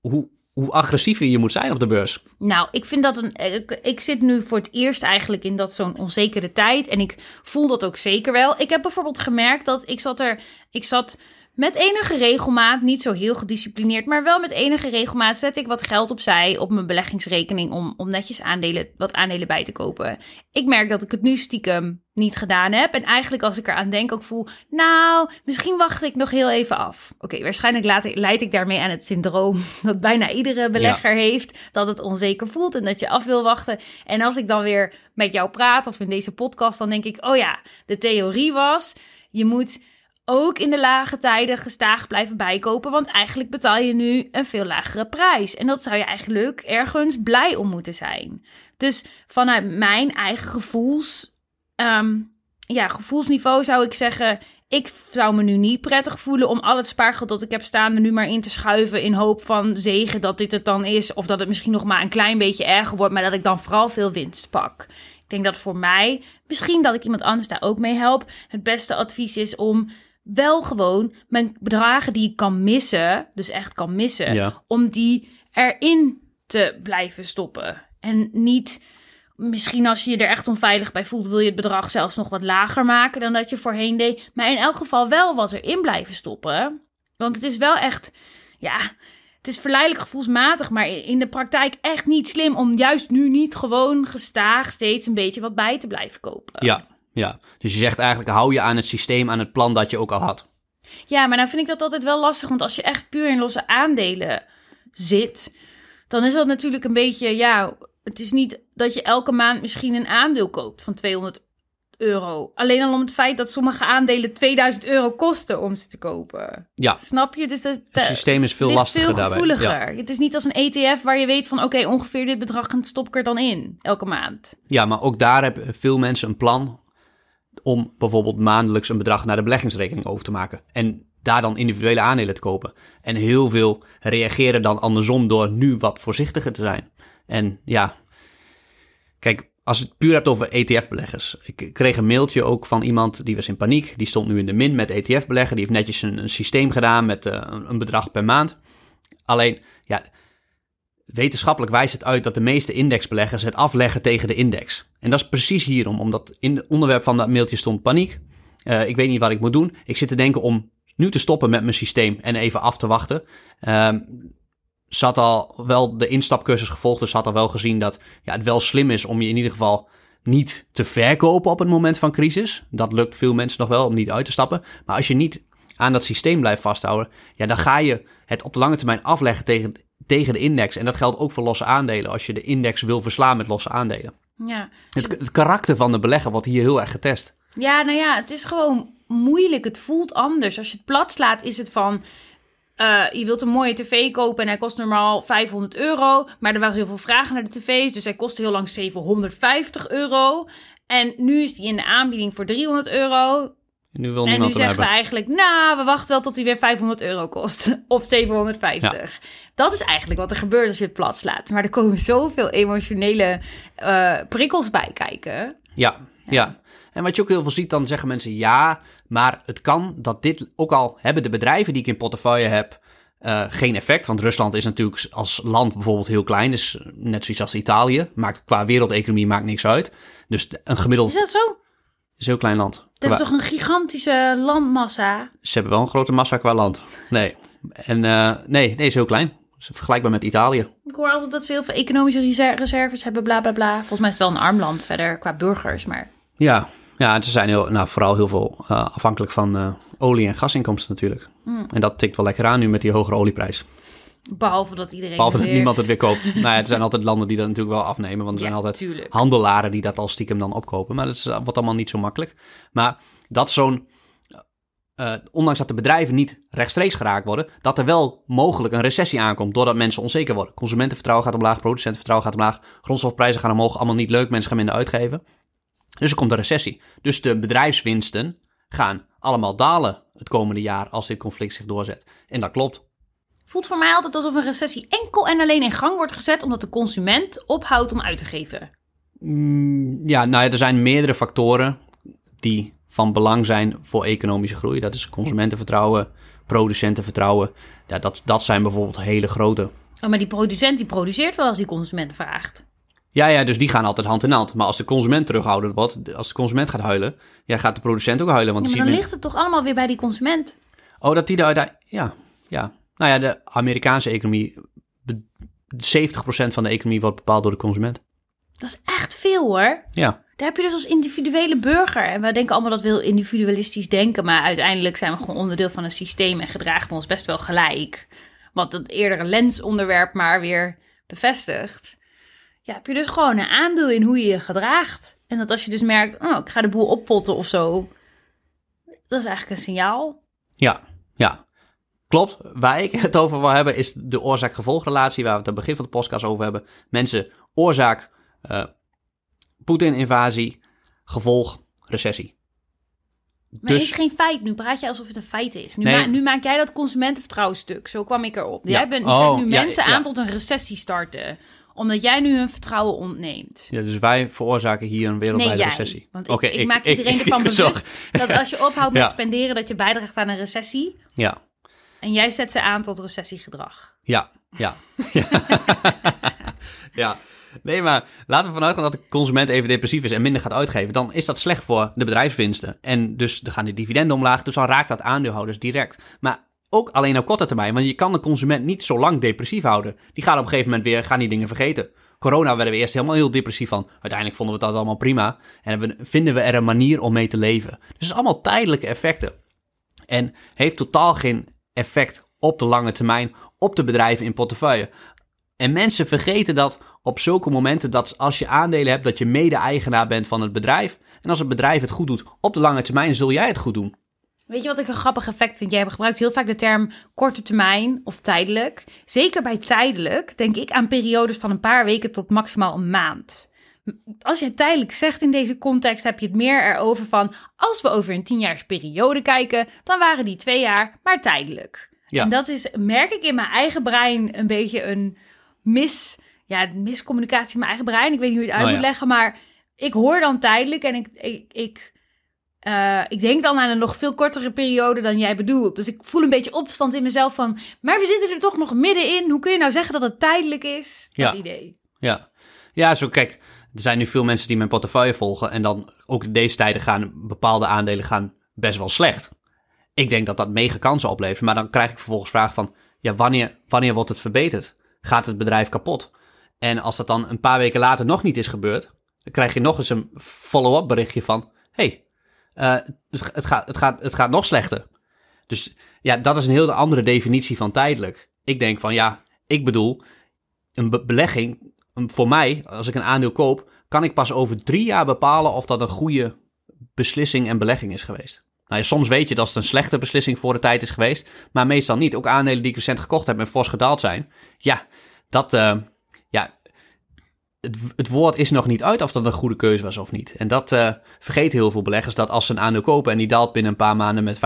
hoe, hoe agressiever je moet zijn op de beurs. Nou, ik vind dat een. Ik, ik zit nu voor het eerst eigenlijk in dat zo'n onzekere tijd. En ik voel dat ook zeker wel. Ik heb bijvoorbeeld gemerkt dat ik zat er. Ik zat met enige regelmaat, niet zo heel gedisciplineerd, maar wel met enige regelmaat zet ik wat geld opzij op mijn beleggingsrekening om, om netjes aandelen, wat aandelen bij te kopen. Ik merk dat ik het nu stiekem niet gedaan heb. En eigenlijk als ik eraan denk ook voel, nou, misschien wacht ik nog heel even af. Oké, waarschijnlijk laat leid ik daarmee aan het syndroom dat bijna iedere belegger heeft. Dat het onzeker voelt en dat je af wil wachten. En als ik dan weer met jou praat of in deze podcast, dan denk ik, oh ja, de theorie was, je moet ook in de lage tijden gestaag blijven bijkopen. Want eigenlijk betaal je nu een veel lagere prijs. En dat zou je eigenlijk ergens blij om moeten zijn. Dus vanuit mijn eigen gevoels, ehm, ja, gevoelsniveau zou ik zeggen. Ik zou me nu niet prettig voelen om al het spaargeld dat ik heb staan er nu maar in te schuiven. In hoop van zegen dat dit het dan is. Of dat het misschien nog maar een klein beetje erger wordt. Maar dat ik dan vooral veel winst pak. Ik denk dat voor mij, misschien dat ik iemand anders daar ook mee help. Het beste advies is om wel gewoon mijn bedragen die ik kan missen, dus echt kan missen, om die erin te blijven stoppen. En niet, misschien als je je er echt onveilig bij voelt, wil je het bedrag zelfs nog wat lager maken dan dat je voorheen deed. Maar in elk geval wel wat erin blijven stoppen. Want het is wel echt, ja, het is verleidelijk gevoelsmatig, maar in de praktijk echt niet slim om juist nu niet gewoon gestaag steeds een beetje wat bij te blijven kopen. Ja, ja, dus je zegt eigenlijk hou je aan het systeem, aan het plan dat je ook al had. Ja, maar dan vind ik dat altijd wel lastig, want als je echt puur in losse aandelen zit, dan is dat natuurlijk een beetje, ja, het is niet dat je elke maand misschien een aandeel koopt van 200 euro. Alleen al om het feit dat sommige aandelen 2000 euro kosten om ze te kopen. Ja. Snap je? Dus dat, het systeem is veel lastiger veel gevoeliger. Ja. Het is niet als een ETF waar je weet van oké, ongeveer dit bedrag stop ik er dan in elke maand. Ja, maar ook daar hebben veel mensen een plan om bijvoorbeeld maandelijks een bedrag naar de beleggingsrekening over te maken. En daar dan individuele aandelen te kopen. En heel veel reageren dan andersom door nu wat voorzichtiger te zijn. En ja, kijk, als het puur hebt over ETF-beleggers. Ik kreeg een mailtje ook van iemand die was in paniek. Die stond nu in de min met ETF-beleggen. Die heeft netjes een, een systeem gedaan met uh, een bedrag per maand. Alleen, ja, Wetenschappelijk wijst het uit dat de meeste indexbeleggers het afleggen tegen de index. En dat is precies hierom, omdat in het onderwerp van dat mailtje stond paniek. Uh, ik weet niet wat ik moet doen. Ik zit te denken om nu te stoppen met mijn systeem en even af te wachten. Uh, ze al wel de instapcursus gevolgd, dus had al wel gezien dat ja, het wel slim is om je in ieder geval niet te verkopen op het moment van crisis. Dat lukt veel mensen nog wel om niet uit te stappen. Maar als je niet aan dat systeem blijft vasthouden, ja, dan ga je het op de lange termijn afleggen tegen tegen de index. En dat geldt ook voor losse aandelen, als je de index wil verslaan met losse aandelen. Ja. Het, het karakter van de belegger wordt hier heel erg getest. Ja, nou ja, het is gewoon moeilijk. Het voelt anders. Als je het plat slaat, is het van... Uh, je wilt een mooie tv kopen en hij kost normaal 500 euro. Maar er was heel veel vragen naar de tv's, dus hij kostte heel lang 750 euro. En nu is die in de aanbieding voor 300 euro. En nu, wil en nu zeggen we eigenlijk, nou, we wachten wel tot hij weer 500 euro kost. Of 750. Dat is eigenlijk wat er gebeurt als je het plat slaat. Maar er komen zoveel emotionele uh, prikkels bij kijken. Ja, ja, En wat je ook heel veel ziet, dan zeggen mensen ja, maar het kan dat dit, ook al hebben de bedrijven die ik in portefeuille heb, uh, geen effect. Want Rusland is natuurlijk als land bijvoorbeeld heel klein. Dus net zoiets als Italië. Maakt qua wereldeconomie maakt niks uit. Dus een gemiddeld... Is dat zo? is heel klein land. Ze hebben toch een gigantische landmassa? Ze hebben wel een grote massa qua land. Nee. En uh, nee, nee, is heel klein. Is vergelijkbaar met Italië. Ik hoor altijd dat ze heel veel economische reserves hebben, bla bla bla. Volgens mij is het wel een arm land verder qua burgers, maar... Ja, ja en ze zijn heel, nou, vooral heel veel uh, afhankelijk van uh, olie- en gasinkomsten natuurlijk. Mm. En dat tikt wel lekker aan nu met die hogere olieprijs. Behalve dat iedereen. Behalve dat niemand het weer koopt. nou ja, er zijn altijd landen die dat natuurlijk wel afnemen. Want er zijn altijd handelaren die dat al stiekem dan opkopen. Maar dat is, wordt allemaal niet zo makkelijk. Maar dat zo'n eh, ondanks dat de bedrijven niet rechtstreeks geraakt worden, dat er wel mogelijk een recessie aankomt doordat mensen onzeker worden. Consumentenvertrouwen gaat omlaag, producentenvertrouwen gaat omlaag, grondstofprijzen gaan omhoog, allemaal niet leuk, mensen gaan minder uitgeven. Dus er komt een recessie. Dus de bedrijfswinsten gaan allemaal dalen het komende jaar als dit conflict zich doorzet. En dat klopt. Voelt voor mij altijd alsof een recessie enkel en alleen in gang wordt gezet omdat de consument ophoudt om uit te geven. Mm, ja, nou ja, er zijn meerdere factoren die van belang zijn voor economische groei. Dat is consumentenvertrouwen, producentenvertrouwen. Ja, dat, dat zijn bijvoorbeeld hele grote. Oh, maar die producent die produceert wel als die consument vraagt. Ja, ja, dus die gaan altijd hand in hand. Maar als de consument terughouden wordt, als de consument gaat huilen, ja, gaat de producent ook huilen. Want Ja, maar dan ziet ligt het toch allemaal weer bij die consument. Oh, dat die de uiteindelijk... Ja, ja. Nou ja, de Amerikaanse economie... be- 70% van de economie wordt bepaald door de consument. Dat is echt veel hoor. Ja, Daar heb je dus als individuele burger. En wij denken allemaal dat we heel individualistisch denken. Maar uiteindelijk zijn we gewoon onderdeel van een systeem en gedragen we ons best wel gelijk. Wat het eerdere lensonderwerp maar weer bevestigt. Ja, heb je dus gewoon een aandeel in hoe je je gedraagt. En dat als je dus merkt, oh, ik ga de boel oppotten of zo. Dat is eigenlijk een signaal. ja, ja. Klopt. Waar ik het over wil hebben is de oorzaak-gevolgrelatie... waar we het aan het begin van de podcast over hebben. Mensen, oorzaak, eh Poetin-invasie, gevolg, recessie. Maar Dus- is geen feit. Nu praat je alsof het een feit is. Nu, Nee. ma- nu maak jij dat consumentenvertrouwen stuk. Zo kwam ik erop. Ja. Jij bent, Oh, zet nu ja, mensen ja. aan tot een recessie starten. Omdat jij nu hun vertrouwen ontneemt. Ja, dus wij veroorzaken hier een wereldwijde recessie. Want ik, Oké, ik, maak iedereen ervan bewust dat als je ophoudt met spenderen... dat je bijdraagt aan een recessie. Ja, En jij zet ze aan tot recessiegedrag. Ja, ja. ja. Nee, maar laten we vanuit gaan dat de consument even depressief is en minder gaat uitgeven. Dan is dat slecht voor de bedrijfswinsten. En dus dan gaan de dividenden omlaag. Dus dan raakt dat aandeelhouders direct. Maar ook alleen op korte termijn. Want je kan de consument niet zo lang depressief houden. Die gaat op een gegeven moment weer, gaan die dingen vergeten. Corona werden we eerst helemaal heel depressief van. Uiteindelijk vonden we dat allemaal prima. En vinden we er een manier om mee te leven. Dus het is allemaal tijdelijke effecten. En heeft totaal geen effect op de lange termijn op de bedrijven in portefeuille. En mensen vergeten dat op zulke momenten dat als je aandelen hebt, dat je mede-eigenaar bent van het bedrijf. En als het bedrijf het goed doet op de lange termijn, zul jij het goed doen. Weet je wat ik een grappig effect vind? Jij gebruikt heel vaak de term korte termijn of tijdelijk. Zeker bij tijdelijk denk ik aan periodes van een paar weken tot maximaal een maand. Als je tijdelijk zegt in deze context, heb je het meer erover van... als we over een tienjaarsperiode kijken, dan waren die twee jaar maar tijdelijk. Ja. En dat is, merk ik in mijn eigen brein, een beetje een mis... Ja, miscommunicatie in mijn eigen brein. Ik weet niet hoe je het uit Oh, moet ja. leggen, maar ik hoor dan tijdelijk en ik... ik, ik eh, ik denk dan aan een nog veel kortere periode dan jij bedoelt. Dus ik voel een beetje opstand in mezelf van... maar we zitten er toch nog middenin. Hoe kun je nou zeggen dat het tijdelijk is? Dat Ja. idee. Ja, ja zo kijk, er zijn nu veel mensen die mijn portefeuille volgen. En dan ook in deze tijden gaan bepaalde aandelen gaan best wel slecht. Ik denk dat dat mega kansen oplevert. Maar dan krijg ik vervolgens vragen van, ja, wanneer, wanneer wordt het verbeterd? Gaat het bedrijf kapot? En als dat dan een paar weken later nog niet is gebeurd, dan krijg je nog eens een follow-up berichtje van, hey, eh, het, gaat, het, gaat, het gaat nog slechter. Dus ja, dat is een heel andere definitie van tijdelijk. Ik denk van, ja, ik bedoel, een be- belegging, voor mij, als ik een aandeel koop, kan ik pas over drie jaar bepalen of dat een goede beslissing en belegging is geweest. Nou soms weet je dat het een slechte beslissing voor de tijd is geweest, maar meestal niet. Ook aandelen die ik recent gekocht heb en fors gedaald zijn, ja, dat, eh, het, woord is nog niet uit of dat een goede keuze was of niet. En dat eh vergeten heel veel beleggers, dat als ze een aandeel kopen en die daalt binnen een paar maanden met 50%,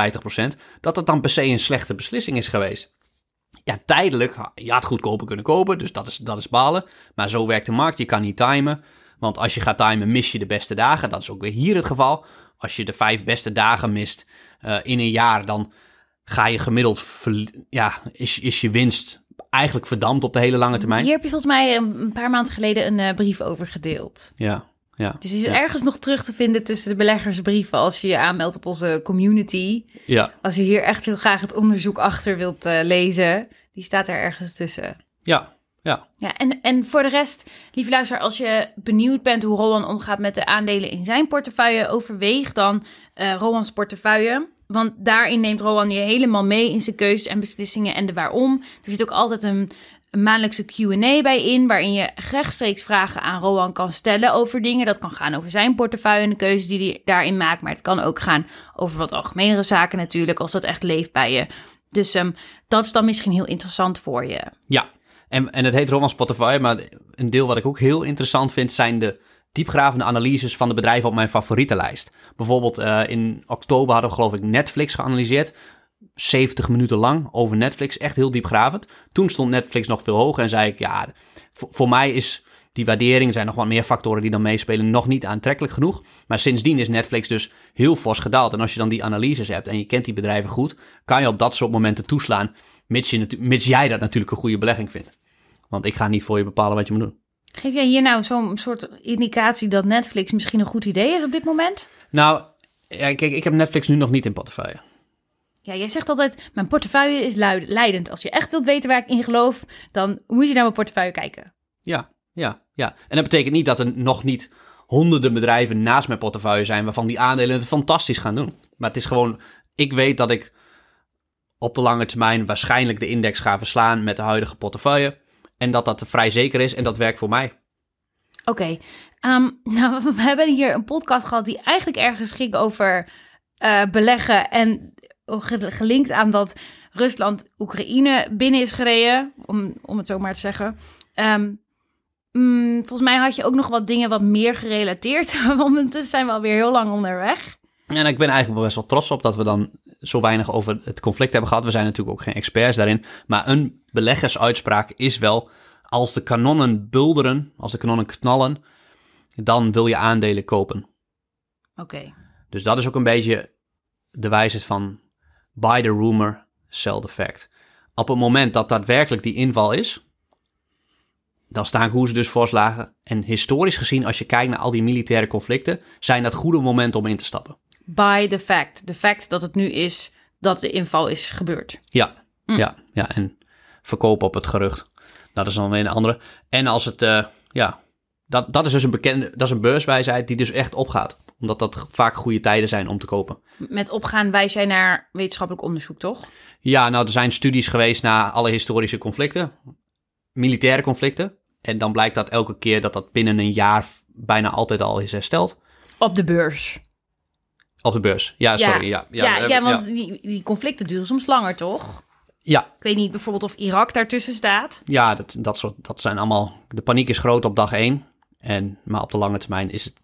dat dat dan per se een slechte beslissing is geweest. Ja, tijdelijk, je had goedkoper kunnen kopen, dus dat is, dat is balen. Maar zo werkt de markt, je kan niet timen. Want als je gaat timen, mis je de beste dagen. Dat is ook weer hier het geval. Als je de vijf beste dagen mist eh, in een jaar, dan ga je gemiddeld, ja, is, is je winst eigenlijk verdampt op de hele lange termijn. Hier heb je volgens mij een een paar maanden geleden een eh, brief over gedeeld. Ja, ja, Dus die is ja, ergens nog terug te vinden tussen de beleggersbrieven... als je je aanmeldt op onze community. ja, Als je hier echt heel graag het onderzoek achter wilt eh, lezen... die staat er ergens tussen. ja, ja. Ja, en, en voor de rest, lieve luisteraar, als je benieuwd bent hoe Rowan omgaat met de aandelen in zijn portefeuille, overweeg dan eh Rowan's portefeuille. Want daarin neemt Rowan je helemaal mee in zijn keuzes en beslissingen en de waarom. Er zit ook altijd een, maandelijkse Q&A bij in, waarin je rechtstreeks vragen aan Rohan kan stellen over dingen. Dat kan gaan over zijn portefeuille en de keuzes die hij daarin maakt, maar het kan ook gaan over wat algemenere zaken natuurlijk, als dat echt leeft bij je. Dus um, dat is dan misschien heel interessant voor je. Ja, en, en het heet Rowan Spotify, maar een deel wat ik ook heel interessant vind zijn de diepgravende analyses van de bedrijven op mijn favorietenlijst. Bijvoorbeeld uh, in oktober hadden we geloof ik Netflix geanalyseerd. 70 minuten lang over Netflix, echt heel diepgravend. Toen stond Netflix nog veel hoger en zei ik, ja, voor mij is die waardering, er zijn nog wat meer factoren die dan meespelen, nog niet aantrekkelijk genoeg. Maar sindsdien is Netflix dus heel fors gedaald. En als je dan die analyses hebt en je kent die bedrijven goed, kan je op dat soort momenten toeslaan, mits, je, mits jij dat natuurlijk een goede belegging vindt. Want ik ga niet voor je bepalen wat je moet doen. Geef jij hier nou zo'n soort indicatie dat Netflix misschien een goed idee is op dit moment? Nou, ja, kijk, ik heb Netflix nu nog niet in portefeuille. Ja, jij zegt altijd, mijn portefeuille is leidend. Als je echt wilt weten waar ik in geloof, dan moet je naar mijn portefeuille kijken. Ja, ja, ja. En dat betekent niet dat er nog niet honderden bedrijven naast mijn portefeuille zijn waarvan die aandelen het fantastisch gaan doen. Maar het is gewoon, ik weet dat ik op de lange termijn waarschijnlijk de index ga verslaan met de huidige portefeuille. En dat dat vrij zeker is en dat werkt voor mij. Oké, ehm, nou, we hebben hier een podcast gehad die eigenlijk ergens ging over uh, beleggen en gelinkt aan dat Rusland Oekraïne binnen is gereden, om, om het zo maar te zeggen. Um, mm, volgens mij had je ook nog wat dingen wat meer gerelateerd. Want ondertussen zijn we alweer heel lang onderweg. En ik ben eigenlijk best wel trots op dat we dan zo weinig over het conflict hebben gehad. We zijn natuurlijk ook geen experts daarin. Maar een beleggersuitspraak is wel: als de kanonnen bulderen, als de kanonnen knallen, dan wil je aandelen kopen. Oké. Dus dat is ook een beetje de wijsheid van buy the rumor, sell the fact. Op het moment dat daadwerkelijk die inval is, dan staan koersen dus voorslagen. En historisch gezien, als je kijkt naar al die militaire conflicten, zijn dat goede momenten om in te stappen. By the fact. De fact dat het nu is dat de inval is gebeurd. Ja, mm. ja, ja. En verkopen op het gerucht. Dat is dan weer een andere. En als het, uh, ja, dat, dat is dus een bekende, dat is een beurswijsheid die dus echt opgaat. Omdat dat vaak goede tijden zijn om te kopen. Met opgaan wijs jij naar wetenschappelijk onderzoek, toch? Ja, nou, er zijn studies geweest naar alle historische conflicten. Militaire conflicten. En dan blijkt dat elke keer dat dat binnen een jaar bijna altijd al is hersteld. Op de beurs. Op de beurs, ja, sorry. Ja, ja, ja, ja want Die, die conflicten duren soms langer, toch? Ja. Ik weet niet bijvoorbeeld of Irak daartussen staat. Ja, dat, dat, soort, dat zijn allemaal... De paniek is groot op dag één. En, maar op de lange termijn is het,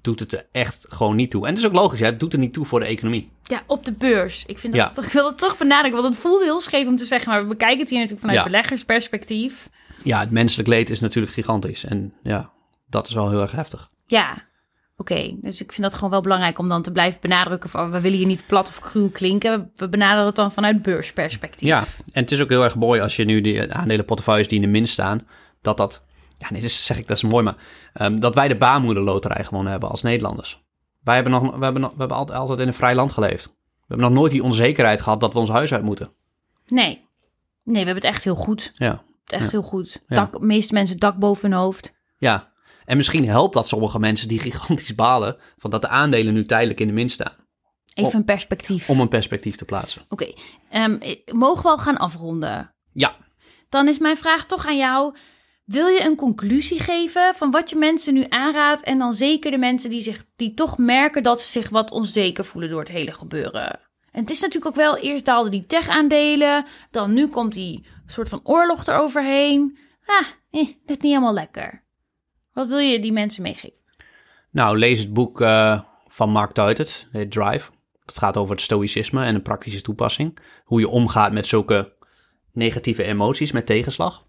doet het er echt gewoon niet toe. En dat is ook logisch, hè? het doet er niet toe voor de economie. Ja, op de beurs. Ik, vind dat, ik wil het toch benadrukken, want het voelt heel scheef om te zeggen... maar we bekijken het hier natuurlijk vanuit beleggersperspectief ja, het menselijk leed is natuurlijk gigantisch. En ja, dat is wel heel erg heftig. Ja, oké. Dus ik vind dat gewoon wel belangrijk om dan te blijven benadrukken van we willen hier niet plat of cruw klinken. We benaderen het dan vanuit beursperspectief. Ja, en het is ook heel erg mooi als je nu die aandelenportefeuilles die in de min staan, dat dat, ja nee, dus zeg ik dat is mooi, maar um, dat wij de baarmoederloterij gewonnen hebben als Nederlanders. Wij hebben, nog, we hebben, nog, we hebben altijd, altijd in een vrij land geleefd. We hebben nog nooit die onzekerheid gehad dat we ons huis uit moeten. Nee, nee, we hebben het echt heel goed. Ja echt heel goed. Dak, meeste mensen dak boven hun hoofd. Ja, en misschien helpt dat sommige mensen die gigantisch balen... van dat de aandelen nu tijdelijk in de min staan. Even een perspectief. Om een perspectief te plaatsen. Oké, okay. um, mogen we al gaan afronden? Ja. Dan is mijn vraag toch aan jou... Wil je een conclusie geven van wat je mensen nu aanraadt... en dan zeker de mensen die, zich, die toch merken dat ze zich wat onzeker voelen door het hele gebeuren? En het is natuurlijk ook wel, eerst daalden die tech-aandelen... dan nu komt die soort van oorlog eroverheen. Ah, eh, net niet helemaal lekker. Wat wil je die mensen meegeven? Nou, lees het boek uh, van Mark Tuitert, Drive. Het gaat over het stoïcisme en een praktische toepassing. Hoe je omgaat met zulke negatieve emoties, met tegenslag.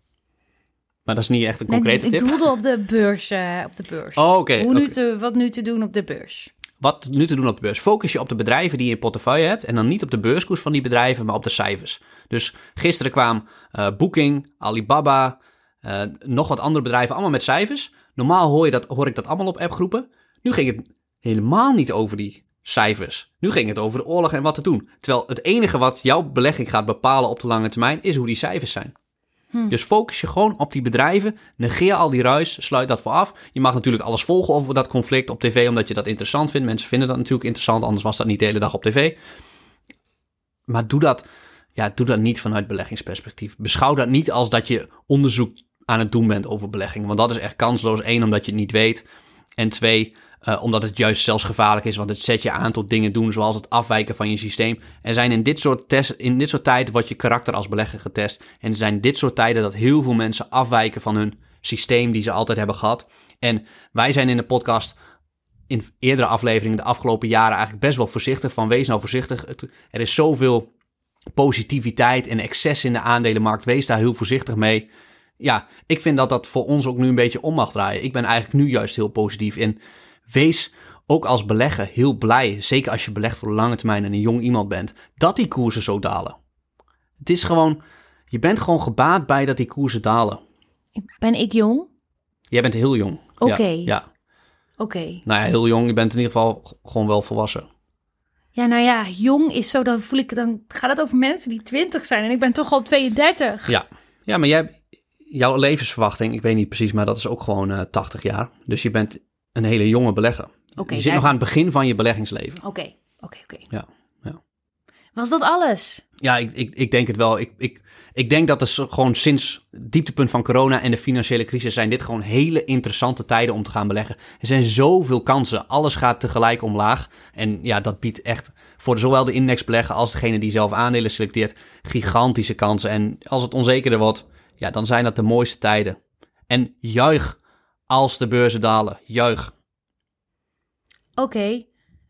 Maar dat is niet echt een concrete tip. Ik doelde op de beurs. Uh, op de beurs. Oh, oké. Hoe nu te, wat nu te doen op de beurs? wat nu te doen op de beurs. Focus je op de bedrijven die je in portefeuille hebt. En dan niet op de beurskoers van die bedrijven, maar op de cijfers. Dus gisteren kwam uh, Booking, Alibaba, uh, nog wat andere bedrijven, allemaal met cijfers. Normaal hoor, je dat, hoor ik dat allemaal op appgroepen. Nu ging het helemaal niet over die cijfers. Nu ging het over de oorlog en wat te doen. Terwijl het enige wat jouw belegging gaat bepalen op de lange termijn is hoe die cijfers zijn. Hm. Dus focus je gewoon op die bedrijven. Negeer al die ruis. Sluit dat voor af. Je mag natuurlijk alles volgen over dat conflict op tv, omdat je dat interessant vindt. Mensen vinden dat natuurlijk interessant, anders was dat niet de hele dag op tv. Maar doe dat. ja, doe dat niet vanuit beleggingsperspectief. Beschouw dat niet als dat je onderzoek aan het doen bent over beleggingen. Want dat is echt kansloos. Eén, omdat je het niet weet. En twee, uh, omdat het juist zelfs gevaarlijk is. Want het zet je aan tot dingen doen zoals het afwijken van je systeem. Er zijn in dit soort, test, in dit soort tijden wordt je karakter als belegger getest. En er zijn dit soort tijden dat heel veel mensen afwijken van hun systeem die ze altijd hebben gehad. En wij zijn in de podcast in eerdere afleveringen de afgelopen jaren eigenlijk best wel voorzichtig van wees nou voorzichtig. er is zoveel positiviteit en excess in de aandelenmarkt. Wees daar heel voorzichtig mee. Ja, ik vind dat dat voor ons ook nu een beetje om mag draaien. Ik ben eigenlijk nu juist heel positief in. Wees ook als belegger heel blij, zeker als je belegt voor de lange termijn en een jong iemand bent, dat die koersen zo dalen. Het is gewoon, je bent gewoon gebaat bij dat die koersen dalen. Ben ik jong? Jij bent heel jong. Oké. Ja. ja. Oké. Nou ja, heel jong. Je bent in ieder geval gewoon wel volwassen. Ja, nou ja, jong is zo, dan voel ik, dan gaat het over mensen die 20 zijn en ik ben toch al 32. Ja, ja maar jij, jouw levensverwachting, ik weet niet precies, maar dat is ook gewoon uh, eh, 80 jaar. Dus je bent een hele jonge belegger. Je zit nog aan het begin van je beleggingsleven. Oké, oké, oké. Ja, ja. Was dat alles? Ja, ik, ik, ik denk het wel. Ik, ik, ik denk dat het gewoon sinds het dieptepunt van corona en de financiële crisis zijn dit gewoon hele interessante tijden om te gaan beleggen. Er zijn zoveel kansen. Alles gaat tegelijk omlaag. En ja, dat biedt echt voor zowel de indexbelegger als degene die zelf aandelen selecteert gigantische kansen. En als het onzekerder wordt, ja, dan zijn dat de mooiste tijden. En juich als de beurzen dalen. Juich. Oké.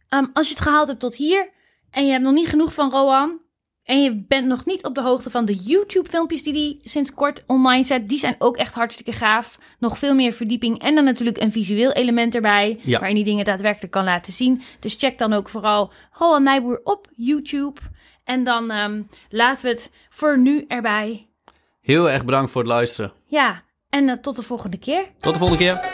Ehm, als je het gehaald hebt tot hier en je hebt nog niet genoeg van Roan, en je bent nog niet op de hoogte van de YouTube-filmpjes die hij sinds kort online zet. Die zijn ook echt hartstikke gaaf. Nog veel meer verdieping. En dan natuurlijk een visueel element erbij. Ja. Waarin hij dingen daadwerkelijk kan laten zien. Dus check dan ook vooral Rowan Nijboer op YouTube. En dan um, laten we het voor nu erbij. Heel erg bedankt voor het luisteren. Ja, en uh, tot de volgende keer. Tot de volgende keer.